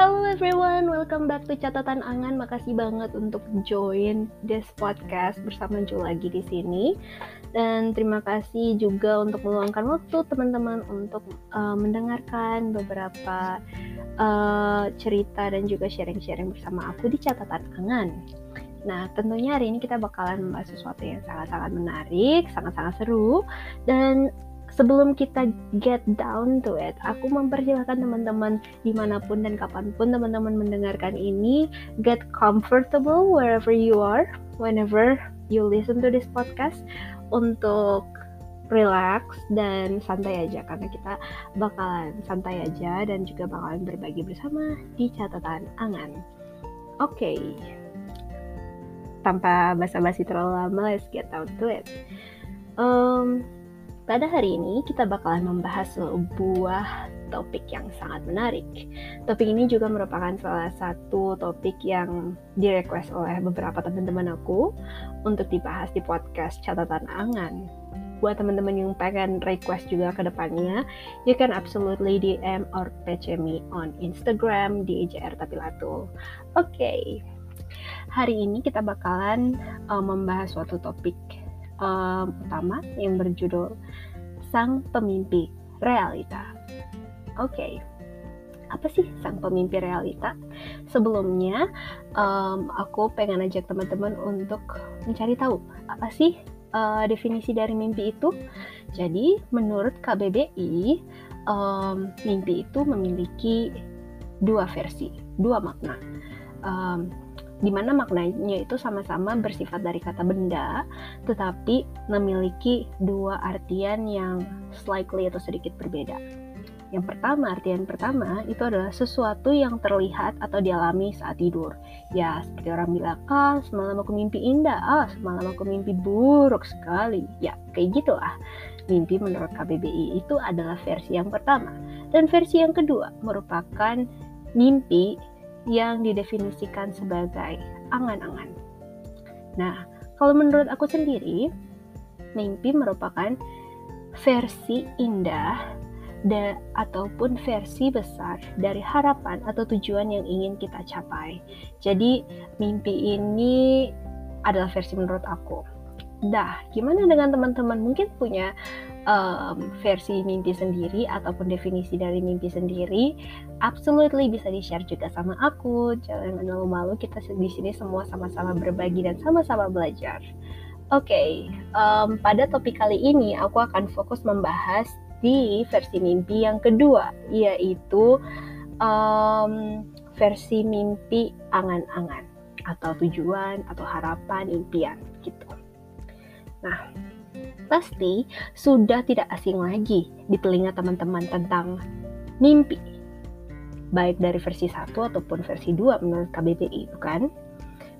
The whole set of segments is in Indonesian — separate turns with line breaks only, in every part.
Hello everyone, welcome back to catatan angan. Makasih banget untuk join this podcast bersama Jo lagi di sini. Dan terima kasih juga untuk meluangkan waktu teman-teman untuk uh, mendengarkan beberapa uh, cerita dan juga sharing-sharing bersama aku di catatan angan. Nah, tentunya hari ini kita bakalan membahas sesuatu yang sangat-sangat menarik, sangat-sangat seru, dan sebelum kita get down to it, aku mempersilahkan teman-teman di mana pun dan kapan pun teman-teman mendengarkan ini, get comfortable wherever you are, whenever you listen to this podcast, untuk relax dan santai aja karena kita bakalan santai aja dan juga bakalan berbagi bersama di catatan angan. Oke. Okay. Tanpa basa-basi terlalu lama, let's get down to it. Um, pada hari ini kita bakalan membahas sebuah topik yang sangat menarik. Topik ini juga merupakan salah satu topik yang direquest oleh beberapa teman-teman aku untuk dibahas di podcast catatan angan. Buat teman-teman yang pengen request juga ke depannya, you can absolutely DM or PC me on Instagram di IJR Tapilatul. Oke, okay. hari ini kita bakalan uh, membahas suatu topik um, utama yang berjudul Sang Pemimpi Realita. Oke, okay. apa sih sang pemimpi realita? Sebelumnya, um, aku pengen ajak teman-teman untuk mencari tahu apa sih uh, definisi dari mimpi itu. Jadi, menurut KBBI, um, mimpi itu memiliki dua versi, dua makna. Um, di mana maknanya itu sama-sama bersifat dari kata benda, tetapi memiliki dua artian yang slightly atau sedikit berbeda. Yang pertama, artian pertama itu adalah sesuatu yang terlihat atau dialami saat tidur. Ya, seperti orang bilang, ah semalam aku mimpi indah, ah semalam aku mimpi buruk sekali. Ya, kayak gitulah. Mimpi menurut KBBI itu adalah versi yang pertama. Dan versi yang kedua merupakan mimpi yang didefinisikan sebagai angan-angan. Nah, kalau menurut aku sendiri, mimpi merupakan versi indah da, ataupun versi besar dari harapan atau tujuan yang ingin kita capai. Jadi, mimpi ini adalah versi menurut aku. Dah, gimana dengan teman-teman? Mungkin punya um, versi mimpi sendiri ataupun definisi dari mimpi sendiri, absolutely bisa di-share juga sama aku. Jangan malu-malu, kita di sini semua sama-sama berbagi dan sama-sama belajar. Oke, okay, um, pada topik kali ini aku akan fokus membahas di versi mimpi yang kedua, yaitu um, versi mimpi angan-angan atau tujuan atau harapan impian gitu. Nah, pasti sudah tidak asing lagi di telinga teman-teman tentang mimpi. Baik dari versi 1 ataupun versi 2 menurut KBBI, bukan?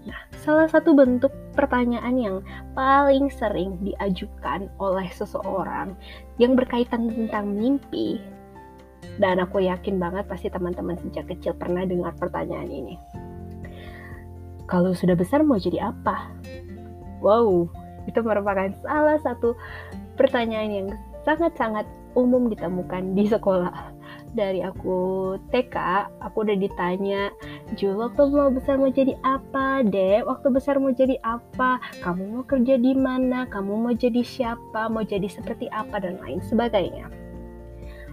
Nah, salah satu bentuk pertanyaan yang paling sering diajukan oleh seseorang yang berkaitan tentang mimpi, dan aku yakin banget pasti teman-teman sejak kecil pernah dengar pertanyaan ini. Kalau sudah besar mau jadi apa? Wow, itu merupakan salah satu pertanyaan yang sangat-sangat umum ditemukan di sekolah. Dari aku TK, aku udah ditanya, Jul, waktu mau besar mau jadi apa, Dek? Waktu besar mau jadi apa? Kamu mau kerja di mana? Kamu mau jadi siapa? Mau jadi seperti apa? Dan lain sebagainya.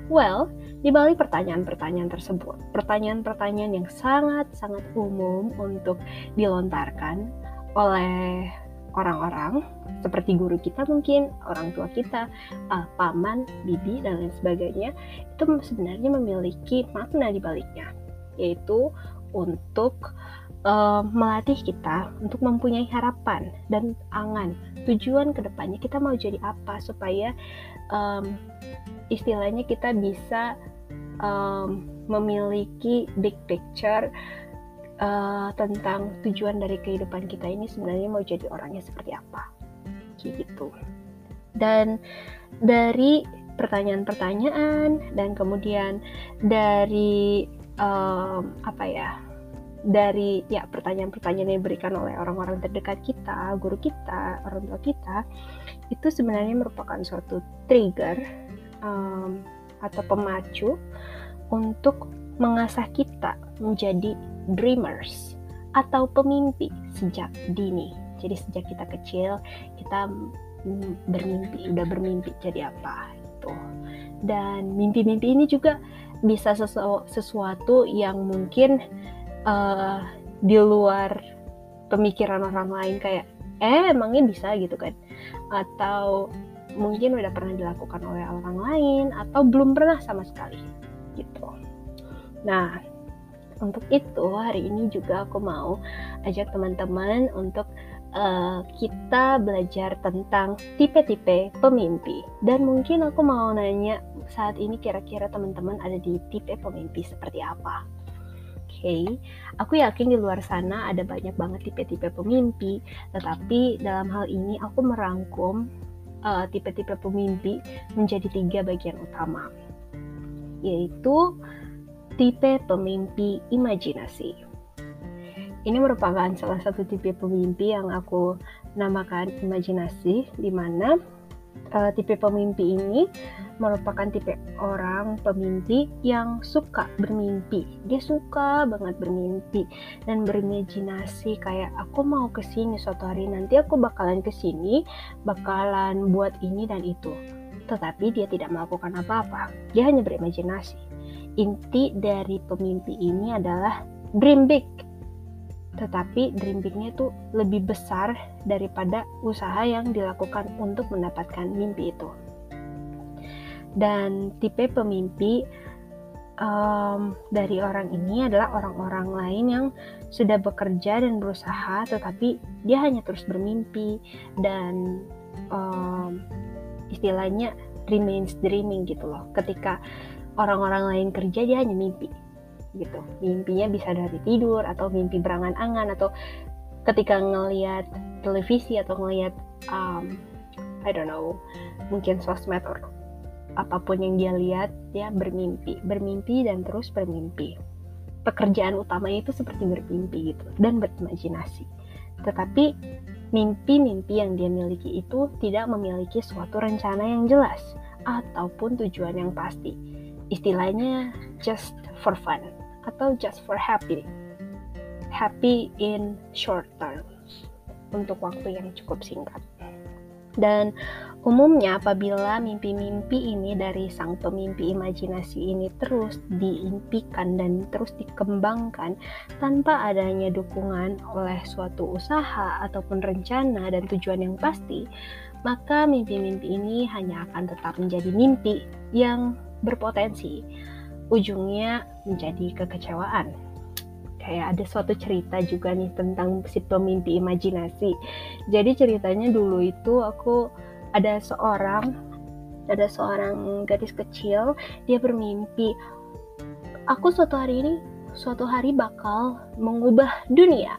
Well, di balik pertanyaan-pertanyaan tersebut, pertanyaan-pertanyaan yang sangat-sangat umum untuk dilontarkan oleh orang-orang seperti guru kita mungkin orang tua kita uh, paman bibi dan lain sebagainya itu sebenarnya memiliki makna di baliknya yaitu untuk uh, melatih kita untuk mempunyai harapan dan angan tujuan ke depannya kita mau jadi apa supaya um, istilahnya kita bisa um, memiliki big picture uh, tentang tujuan dari kehidupan kita ini sebenarnya mau jadi orangnya seperti apa. Gitu. Dan dari pertanyaan-pertanyaan dan kemudian dari um, apa ya dari ya pertanyaan-pertanyaan yang diberikan oleh orang-orang terdekat kita, guru kita, orang tua kita, itu sebenarnya merupakan suatu trigger um, atau pemacu untuk mengasah kita menjadi dreamers atau pemimpi sejak dini. Jadi sejak kita kecil kita bermimpi, udah bermimpi jadi apa itu. Dan mimpi-mimpi ini juga bisa sesu sesuatu yang mungkin uh, di luar pemikiran orang lain kayak eh emangnya bisa gitu kan atau mungkin udah pernah dilakukan oleh orang lain atau belum pernah sama sekali gitu. Nah, untuk itu hari ini juga aku mau ajak teman-teman untuk uh, kita belajar tentang tipe-tipe pemimpi. Dan mungkin aku mau nanya saat ini kira-kira teman-teman ada di tipe pemimpi seperti apa? Oke, okay. aku yakin di luar sana ada banyak banget tipe-tipe pemimpi, tetapi dalam hal ini aku merangkum uh, tipe-tipe pemimpi menjadi tiga bagian utama, yaitu tipe pemimpi imajinasi. Ini merupakan salah satu tipe pemimpi yang aku namakan imajinasi, di mana uh, tipe pemimpi ini merupakan tipe orang pemimpi yang suka bermimpi. Dia suka banget bermimpi dan berimajinasi kayak aku mau ke sini suatu hari nanti aku bakalan ke sini, bakalan buat ini dan itu. Tetapi dia tidak melakukan apa-apa. Dia hanya berimajinasi. Inti dari pemimpi ini adalah dream big. Tetapi dream bignya itu lebih besar daripada usaha yang dilakukan untuk mendapatkan mimpi itu. Dan tipe pemimpi um, dari orang ini adalah orang-orang lain yang sudah bekerja dan berusaha tetapi dia hanya terus bermimpi dan um, istilahnya remains dreaming gitu loh. Ketika orang-orang lain kerja dia hanya mimpi gitu. Mimpinya bisa dari tidur atau mimpi berangan-angan atau ketika ngelihat televisi atau ngelihat um, I don't know mungkin sosmed atau apa pun yang dia lihat dia bermimpi. Bermimpi dan terus bermimpi. Pekerjaan utamanya itu seperti bermimpi gitu dan berimajinasi. Tetapi mimpi-mimpi yang dia miliki itu tidak memiliki suatu rencana yang jelas ataupun tujuan yang pasti. Istilahnya just for fun atau just for happy. Happy in short term. Untuk waktu yang cukup singkat dan umumnya apabila mimpi-mimpi ini dari sang pemimpi imajinasi ini terus diimpikan dan terus dikembangkan tanpa adanya dukungan oleh suatu usaha ataupun rencana dan tujuan yang pasti, maka mimpi-mimpi ini hanya akan tetap menjadi mimpi yang berpotensi ujungnya menjadi kekecewaan. Kayak ada suatu cerita juga nih tentang si pemimpi imajinasi. Jadi ceritanya dulu itu aku ada seorang ada seorang gadis kecil dia bermimpi aku suatu hari ini suatu hari bakal mengubah dunia.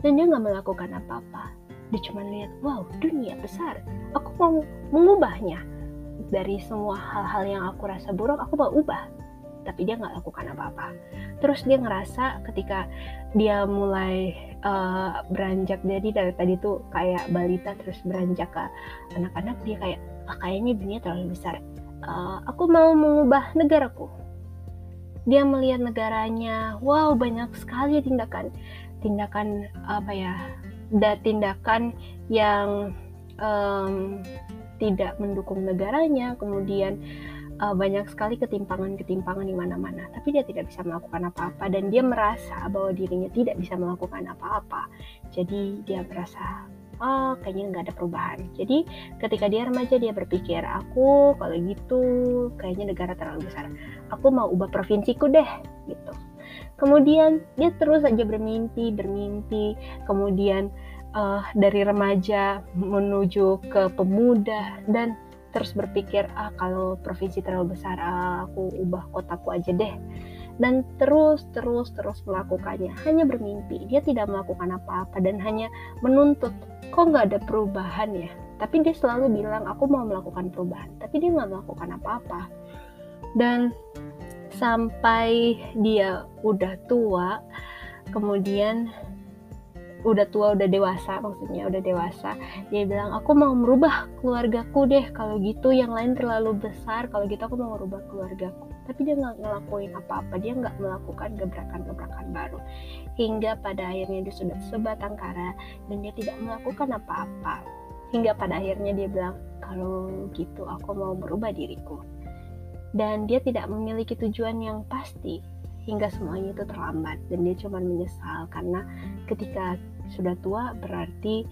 Dan dia nggak melakukan apa-apa. Dia cuma lihat wow dunia besar. Aku mau mengubahnya. Dari semua hal-hal yang aku rasa buruk aku mau ubah tapi dia nggak lakukan apa-apa. Terus dia ngerasa ketika dia mulai uh, beranjak jadi dari tadi tuh kayak balita terus beranjak ke anak-anak dia kayak ah, kayaknya dunia terlalu besar. Uh, aku mau mengubah negaraku. Dia melihat negaranya wow banyak sekali tindakan tindakan apa ya da tindakan yang um, tidak mendukung negaranya, kemudian uh, banyak sekali ketimpangan-ketimpangan di mana-mana. Tapi dia tidak bisa melakukan apa-apa dan dia merasa bahwa dirinya tidak bisa melakukan apa-apa. Jadi dia merasa oh kayaknya nggak ada perubahan. Jadi ketika dia remaja dia berpikir aku kalau gitu kayaknya negara terlalu besar. Aku mau ubah provinsiku deh gitu. Kemudian dia terus saja bermimpi, bermimpi. Kemudian uh, dari remaja menuju ke pemuda dan terus berpikir ah kalau provinsi terlalu besar ah, aku ubah kotaku aja deh. Dan terus terus terus melakukannya. Hanya bermimpi dia tidak melakukan apa-apa dan hanya menuntut kok nggak ada perubahan ya? Tapi dia selalu bilang aku mau melakukan perubahan tapi dia nggak melakukan apa-apa. Dan sampai dia udah tua kemudian udah tua udah dewasa maksudnya udah dewasa. Dia bilang aku mau merubah keluargaku deh. Kalau gitu yang lain terlalu besar kalau gitu aku mau merubah keluargaku. Tapi dia nggak ngelakuin apa-apa. Dia nggak melakukan gebrakan-gebrakan baru. Hingga pada akhirnya dia sudah sebatang kara dan dia tidak melakukan apa-apa. Hingga pada akhirnya dia bilang kalau gitu aku mau merubah diriku. Dan dia tidak memiliki tujuan yang pasti. Hingga semuanya itu terlambat dan dia cuma menyesal karena ketika sudah tua berarti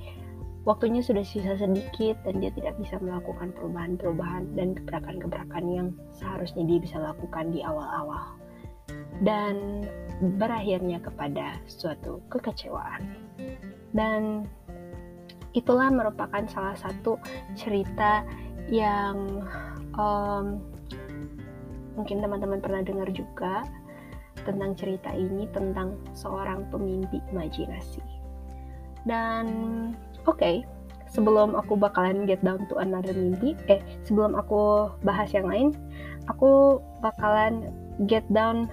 waktunya sudah sisa sedikit dan dia tidak bisa melakukan perubahan-perubahan dan gebrakan-gebrakan yang seharusnya dia bisa lakukan di awal-awal dan berakhirnya kepada suatu kekecewaan dan itulah merupakan salah satu cerita yang um, mungkin teman-teman pernah dengar juga tentang cerita ini tentang seorang pemimpi imajinasi. Dan oke, okay, sebelum aku bakalan get down to another mimpi, eh sebelum aku bahas yang lain, aku bakalan get down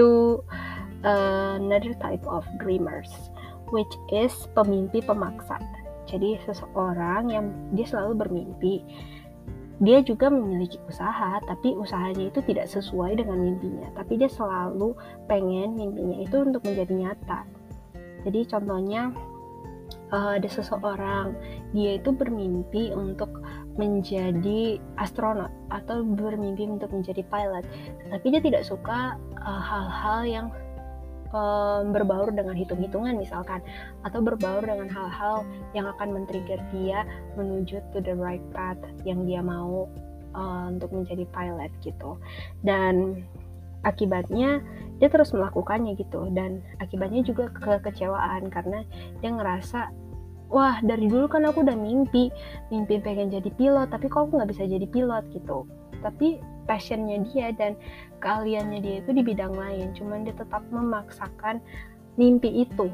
to another type of dreamers, which is pemimpi pemaksa. Jadi seseorang yang dia selalu bermimpi, dia juga memiliki usaha, tapi usahanya itu tidak sesuai dengan mimpinya. Tapi dia selalu pengen mimpinya itu untuk menjadi nyata. Jadi contohnya uh, ada seseorang, dia itu bermimpi untuk menjadi astronot atau bermimpi untuk menjadi pilot, tapi dia tidak suka eh, hal-hal uh, yang um, berbaur dengan hitung-hitungan misalkan atau berbaur dengan hal-hal yang akan men-trigger dia menuju to the right path yang dia mau uh, untuk menjadi pilot gitu. Dan akibatnya dia terus melakukannya gitu. Dan akibatnya juga kekecewaan karena dia ngerasa wah dari dulu kan aku udah mimpi mimpi pengen jadi pilot tapi kok aku nggak bisa jadi pilot gitu. Tapi passionnya dia dan keahliannya dia itu di bidang lain. Cuman dia tetap memaksakan mimpi itu.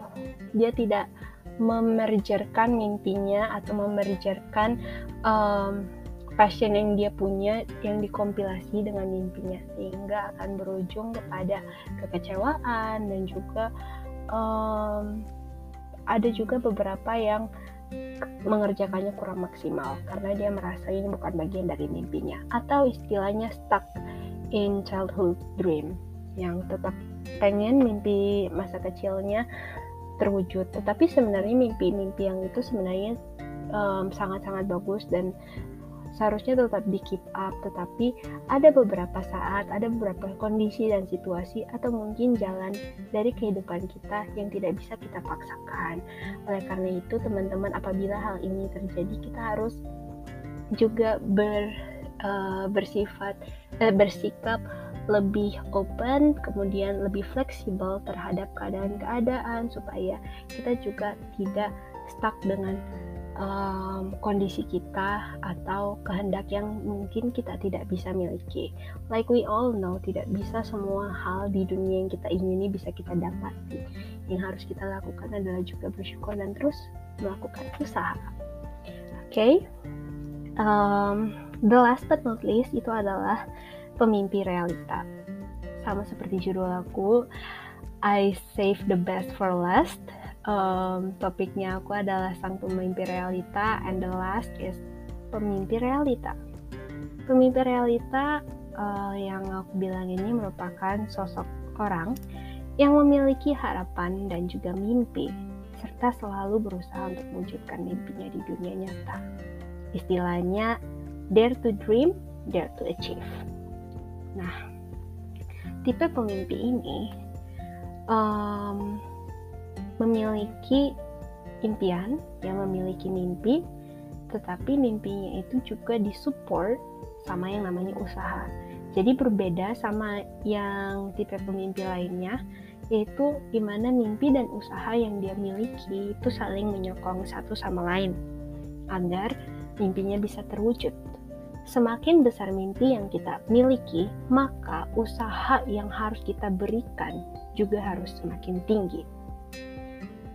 Dia tidak memerjerkan mimpinya atau memerjerkan um, passion yang dia punya yang dikompilasi dengan mimpinya. Sehingga akan berujung kepada kekecewaan dan juga um, ada juga beberapa yang mengerjakannya kurang maksimal. Karena dia merasa ini bukan bagian dari mimpinya. Atau istilahnya stuck in childhood dream. Yang tetap pengen mimpi masa kecilnya terwujud. Tetapi sebenarnya mimpi-mimpi yang itu sebenarnya sangat-sangat um, bagus dan seharusnya tetap di keep up tetapi ada beberapa saat ada beberapa kondisi dan situasi atau mungkin jalan dari kehidupan kita yang tidak bisa kita paksakan. Oleh karena itu teman-teman apabila hal ini terjadi kita harus juga ber uh, bersifat uh, bersikap lebih open, kemudian lebih fleksibel terhadap keadaan-keadaan supaya kita juga tidak stuck dengan um, kondisi kita atau kehendak yang mungkin kita tidak bisa miliki. Like we all know, tidak bisa semua hal di dunia yang kita ingini bisa kita dapati. Yang harus kita lakukan adalah juga bersyukur dan terus melakukan usaha. Oke, okay? um, the last but not least itu adalah pemimpi realita. Sama seperti judul aku, I save the best for last um, topiknya aku adalah sang pemimpi realita and the last is pemimpi realita. Pemimpi realita uh, yang aku bilang ini merupakan sosok orang yang memiliki harapan dan juga mimpi serta selalu berusaha untuk mewujudkan mimpinya di dunia nyata. Istilahnya dare to dream, dare to achieve. Nah, tipe pemimpi ini um, memiliki impian, yang memiliki mimpi, tetapi mimpinya itu juga disupport sama yang namanya usaha. Jadi berbeda sama yang tipe pemimpi lainnya, yaitu di mana mimpi dan usaha yang dia miliki itu saling menyokong satu sama lain agar mimpinya bisa terwujud. Semakin besar mimpi yang kita miliki, maka usaha yang harus kita berikan juga harus semakin tinggi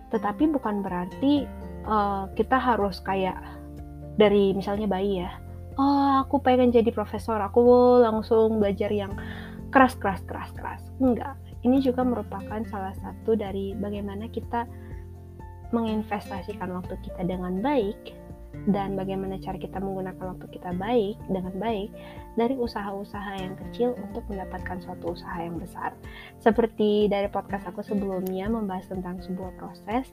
tetapi bukan berarti uh, kita harus kayak dari misalnya bayi ya oh aku pengen jadi profesor aku langsung belajar yang keras keras keras keras. Enggak. Ini juga merupakan salah satu dari bagaimana kita menginvestasikan waktu kita dengan baik dan bagaimana cara kita menggunakan waktu kita baik dengan baik dari usaha-usaha yang kecil untuk mendapatkan suatu usaha yang besar. Seperti dari podcast aku sebelumnya membahas tentang sebuah proses,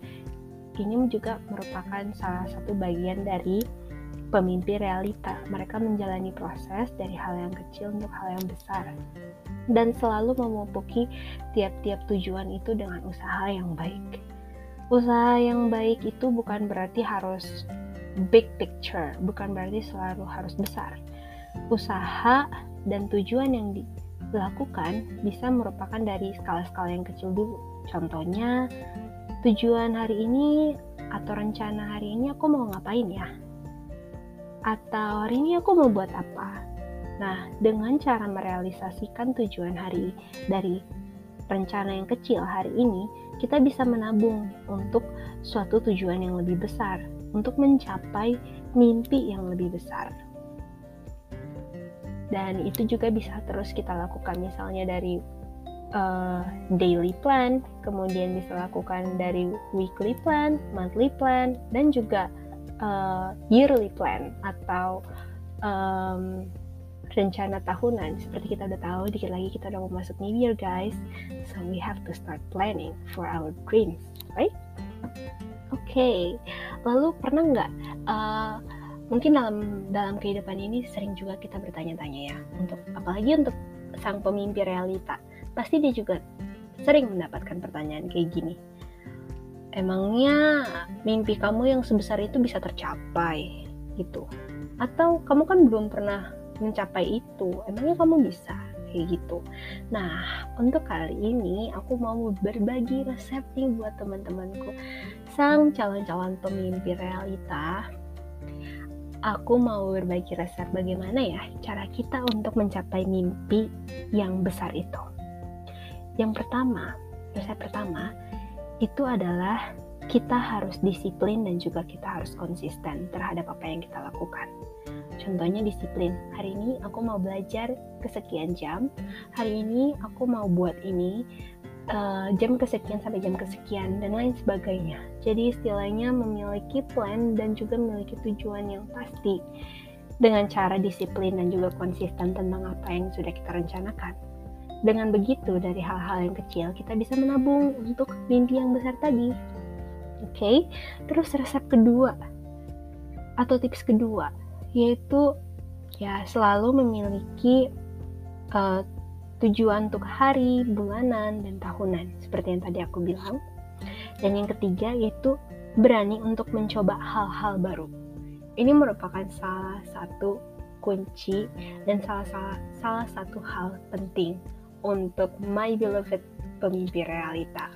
ini juga merupakan salah satu bagian dari pemimpi realita. Mereka menjalani proses dari hal yang kecil untuk hal yang besar dan selalu memupuki tiap-tiap tujuan itu dengan usaha yang baik. Usaha yang baik itu bukan berarti harus big picture, bukan berarti selalu harus besar. Usaha dan tujuan yang dilakukan bisa merupakan dari skala-skala yang kecil dulu. Contohnya, tujuan hari ini atau rencana hari ini aku mau ngapain ya? Atau hari ini aku mau buat apa? Nah, dengan cara merealisasikan tujuan hari dari rencana yang kecil hari ini, kita bisa menabung untuk suatu tujuan yang lebih besar, untuk mencapai mimpi yang lebih besar. Dan itu juga bisa terus kita lakukan misalnya dari uh, daily plan, kemudian bisa lakukan dari weekly plan, monthly plan, dan juga uh, yearly plan atau um, rencana tahunan. Seperti kita udah tahu, dikit lagi kita udah mau masuk New Year, guys. So we have to start planning for our dreams, right? Oke, okay. lalu pernah nggak? Uh, mungkin dalam dalam kehidupan ini sering juga kita bertanya-tanya ya, untuk apalagi untuk sang pemimpi realita, pasti dia juga sering mendapatkan pertanyaan kayak gini. Emangnya mimpi kamu yang sebesar itu bisa tercapai gitu? Atau kamu kan belum pernah mencapai itu emangnya kamu bisa kayak gitu. Nah untuk kali ini aku mau berbagi resep nih buat teman-temanku. Sang calon-calon pemimpi realita aku mau berbagi resep bagaimana ya cara kita untuk mencapai mimpi yang besar itu. Yang pertama resep pertama itu adalah kita harus disiplin dan juga kita harus konsisten terhadap apa yang kita lakukan. Contohnya disiplin. Hari ini aku mau belajar kesekian jam. Hari ini aku mau buat ini uh, jam kesekian sampai jam kesekian dan lain sebagainya. Jadi istilahnya memiliki plan dan juga memiliki tujuan yang pasti dengan cara disiplin dan juga konsisten tentang apa yang sudah kita rencanakan. Dengan begitu, dari hal-hal yang kecil, kita bisa menabung untuk mimpi yang besar tadi. Oke, okay? terus resep kedua atau tips kedua yaitu ya selalu memiliki uh, tujuan untuk hari, bulanan, dan tahunan seperti yang tadi aku bilang. Dan yang ketiga yaitu berani untuk mencoba hal-hal baru. Ini merupakan salah satu kunci dan salah, salah, salah satu hal penting untuk my beloved pemimpi realita.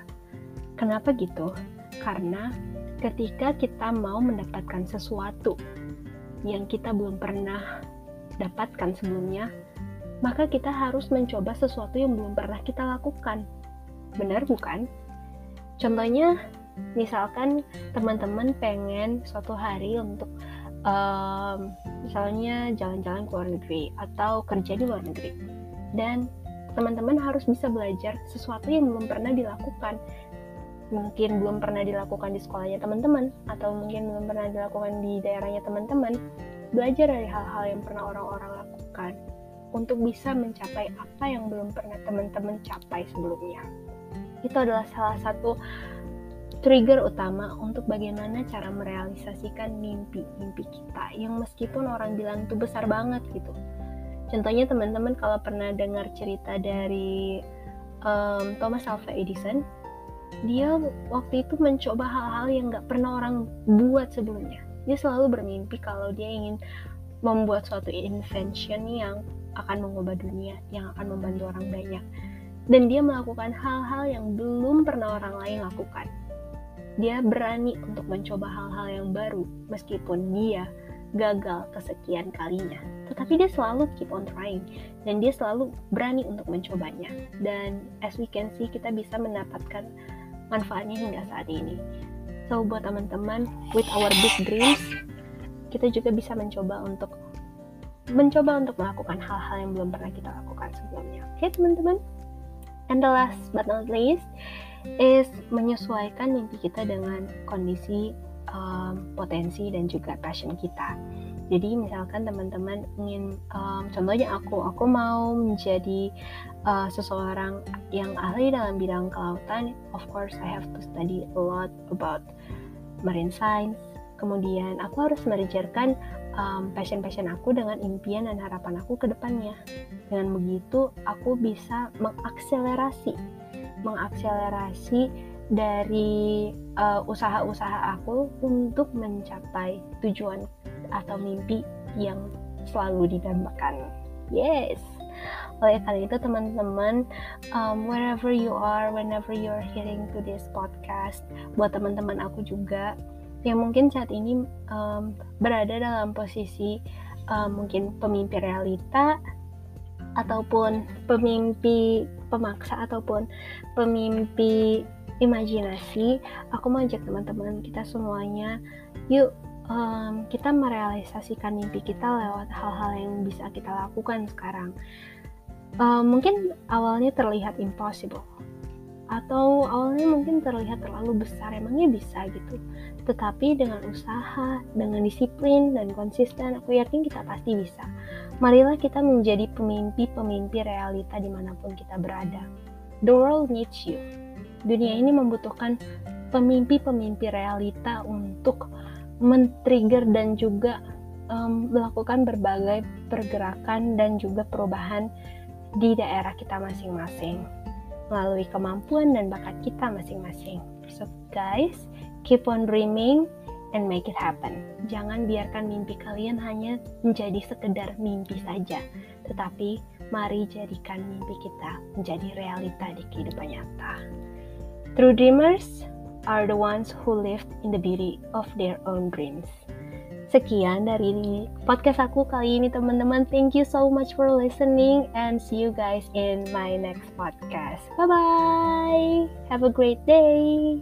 Kenapa gitu? Karena ketika kita mau mendapatkan sesuatu yang kita belum pernah dapatkan sebelumnya, maka kita harus mencoba sesuatu yang belum pernah kita lakukan. Benar bukan? Contohnya, misalkan teman-teman pengen suatu hari untuk um, misalnya jalan-jalan ke luar negeri atau kerja di luar negeri. Dan teman-teman harus bisa belajar sesuatu yang belum pernah dilakukan mungkin belum pernah dilakukan di sekolahnya teman-teman atau mungkin belum pernah dilakukan di daerahnya teman-teman belajar dari hal-hal yang pernah orang-orang lakukan untuk bisa mencapai apa yang belum pernah teman-teman capai sebelumnya. Itu adalah salah satu trigger utama untuk bagaimana cara merealisasikan mimpi-mimpi kita yang meskipun orang bilang itu besar banget gitu. Contohnya teman-teman kalau pernah dengar cerita dari um, Thomas Alva Edison dia waktu itu mencoba hal-hal yang gak pernah orang buat sebelumnya. Dia selalu bermimpi kalau dia ingin membuat suatu invention yang akan mengubah dunia, yang akan membantu orang banyak. Dan dia melakukan hal-hal yang belum pernah orang lain lakukan. Dia berani untuk mencoba hal-hal yang baru, meskipun dia gagal kesekian kalinya. Tetapi dia selalu keep on trying dan dia selalu berani untuk mencobanya. Dan as we can see, kita bisa mendapatkan manfaatnya hingga saat ini. So buat teman-teman, with our big dreams, kita juga bisa mencoba untuk mencoba untuk melakukan hal-hal yang belum pernah kita lakukan sebelumnya. Oke okay, teman-teman? And the last but not least is menyesuaikan mimpi kita dengan kondisi um, potensi dan juga passion kita. Jadi misalkan teman-teman ingin, um, contohnya aku, aku mau menjadi uh, seseorang yang ahli dalam bidang kelautan. Of course, I have to study a lot about marine science. Kemudian aku harus merjakan um, passion-passion aku dengan impian dan harapan aku ke depannya. Dengan begitu, aku bisa mengakselerasi, mengakselerasi dari uh, usaha-usaha aku untuk mencapai tujuan atau mimpi yang selalu didambakan. Yes. Oleh karena itu teman-teman, um, wherever you are, whenever you are hearing to this podcast, buat teman-teman aku juga yang mungkin saat ini um, berada dalam posisi um, mungkin pemimpi realita ataupun pemimpi pemaksa ataupun pemimpi imajinasi, aku mau ajak teman-teman kita semuanya, yuk um, kita merealisasikan mimpi kita lewat hal-hal yang bisa kita lakukan sekarang. Um, mungkin awalnya terlihat impossible, atau awalnya mungkin terlihat terlalu besar, emangnya bisa gitu. Tetapi dengan usaha, dengan disiplin dan konsisten, aku yakin kita pasti bisa. Marilah kita menjadi pemimpi-pemimpi realita di mana pun kita berada. The world needs you. Dunia ini membutuhkan pemimpi-pemimpi realita untuk men-trigger dan juga um, melakukan berbagai pergerakan dan juga perubahan di daerah kita masing-masing melalui kemampuan dan bakat kita masing-masing. So guys, keep on dreaming and make it happen. Jangan biarkan mimpi kalian hanya menjadi sekedar mimpi saja, tetapi mari jadikan mimpi kita menjadi realita di kehidupan nyata. True dreamers, are the ones who lived in the beauty of their own dreams. Sekian dari podcast aku kali ini teman-teman. Thank you so much for listening and see you guys in my next podcast. Bye bye. Have a great day.